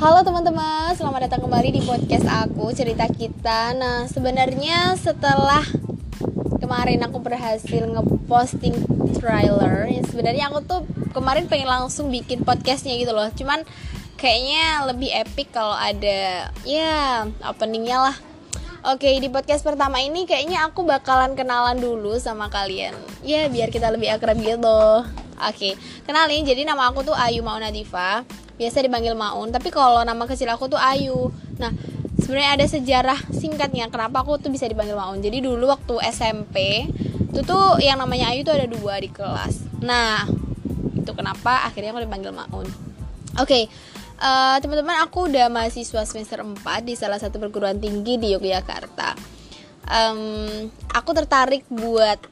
Halo teman-teman, selamat datang kembali di podcast aku cerita kita. Nah sebenarnya setelah kemarin aku berhasil ngeposting trailer, ya sebenarnya aku tuh kemarin pengen langsung bikin podcastnya gitu loh. Cuman kayaknya lebih epic kalau ada ya openingnya lah. Oke di podcast pertama ini kayaknya aku bakalan kenalan dulu sama kalian. Ya biar kita lebih akrab gitu. Oke, kenalin jadi nama aku tuh Ayu Maunadifa biasa dipanggil Maun tapi kalau nama kecil aku tuh Ayu. Nah sebenarnya ada sejarah singkatnya kenapa aku tuh bisa dipanggil Maun. Jadi dulu waktu SMP itu tuh yang namanya Ayu tuh ada dua di kelas. Nah itu kenapa akhirnya aku dipanggil Maun. Oke okay, uh, eh, teman-teman aku udah mahasiswa semester 4 di salah satu perguruan tinggi di Yogyakarta. Um, aku tertarik buat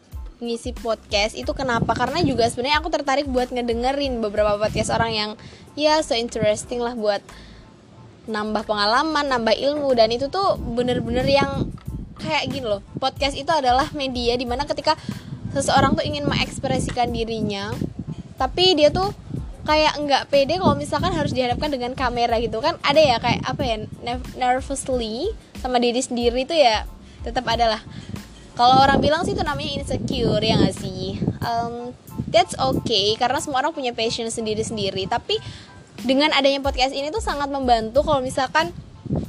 ngisi podcast itu kenapa? Karena juga sebenarnya aku tertarik buat ngedengerin beberapa podcast orang yang ya so interesting lah buat nambah pengalaman nambah ilmu. Dan itu tuh bener-bener yang kayak gini loh podcast itu adalah media di mana ketika seseorang tuh ingin mengekspresikan dirinya tapi dia tuh kayak nggak pede kalau misalkan harus dihadapkan dengan kamera gitu kan. Ada ya kayak apa ya nervously sama diri sendiri tuh ya tetap ada lah kalau orang bilang sih itu namanya insecure ya gak sih? Um, that's okay karena semua orang punya passion sendiri-sendiri. Tapi dengan adanya podcast ini tuh sangat membantu kalau misalkan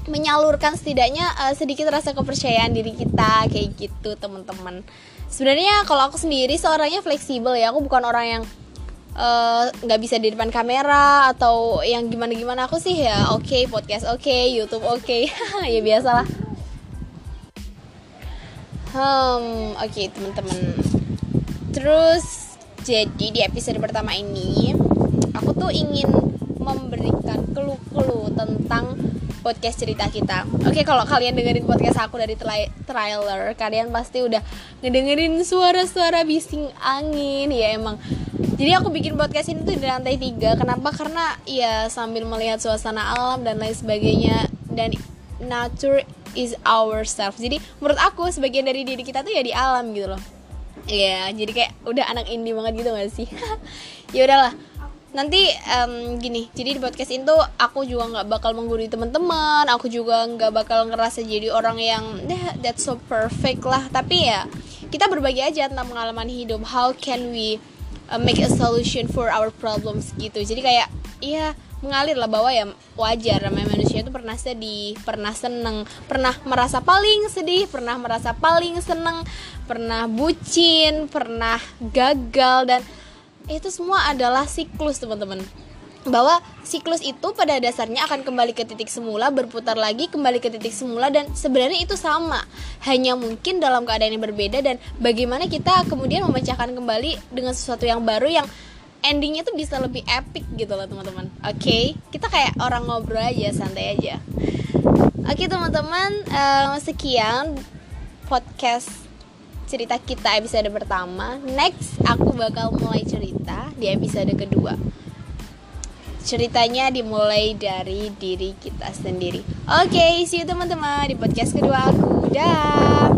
menyalurkan setidaknya uh, sedikit rasa kepercayaan diri kita kayak gitu teman-teman. Sebenarnya kalau aku sendiri seorangnya fleksibel ya. Aku bukan orang yang eh, nggak uh, bisa di depan kamera atau yang gimana gimana aku sih ya oke okay, podcast oke okay, YouTube oke. Okay. ya biasalah Hmm, oke okay, teman-teman. Terus jadi di episode pertama ini aku tuh ingin memberikan clue-clue tentang podcast cerita kita. Oke, okay, kalau kalian dengerin podcast aku dari trailer, kalian pasti udah ngedengerin suara-suara bising angin ya emang. Jadi aku bikin podcast ini tuh di lantai tiga. Kenapa? Karena ya sambil melihat suasana alam dan lain sebagainya dan nature is ourselves jadi menurut aku sebagian dari diri kita tuh ya di alam gitu loh Iya, yeah, jadi kayak udah anak indie banget gitu gak sih? ya udahlah. Nanti um, gini, jadi di podcast itu aku juga nggak bakal menggurui teman-teman, aku juga nggak bakal ngerasa jadi orang yang yeah, that's so perfect lah. Tapi ya kita berbagi aja tentang pengalaman hidup. How can we uh, make a solution for our problems gitu. Jadi kayak iya mengalir lah bahwa ya wajar namanya manusia itu pernah sedih, pernah seneng, pernah merasa paling sedih, pernah merasa paling seneng, pernah bucin, pernah gagal dan itu semua adalah siklus teman-teman bahwa siklus itu pada dasarnya akan kembali ke titik semula, berputar lagi kembali ke titik semula dan sebenarnya itu sama. Hanya mungkin dalam keadaan yang berbeda dan bagaimana kita kemudian memecahkan kembali dengan sesuatu yang baru yang endingnya tuh bisa lebih epic gitu loh teman-teman. Oke okay? kita kayak orang ngobrol aja santai aja. Oke okay, teman-teman um, sekian podcast cerita kita episode pertama. Next aku bakal mulai cerita di episode kedua. Ceritanya dimulai dari diri kita sendiri. Oke okay, see you teman-teman di podcast kedua aku. Dah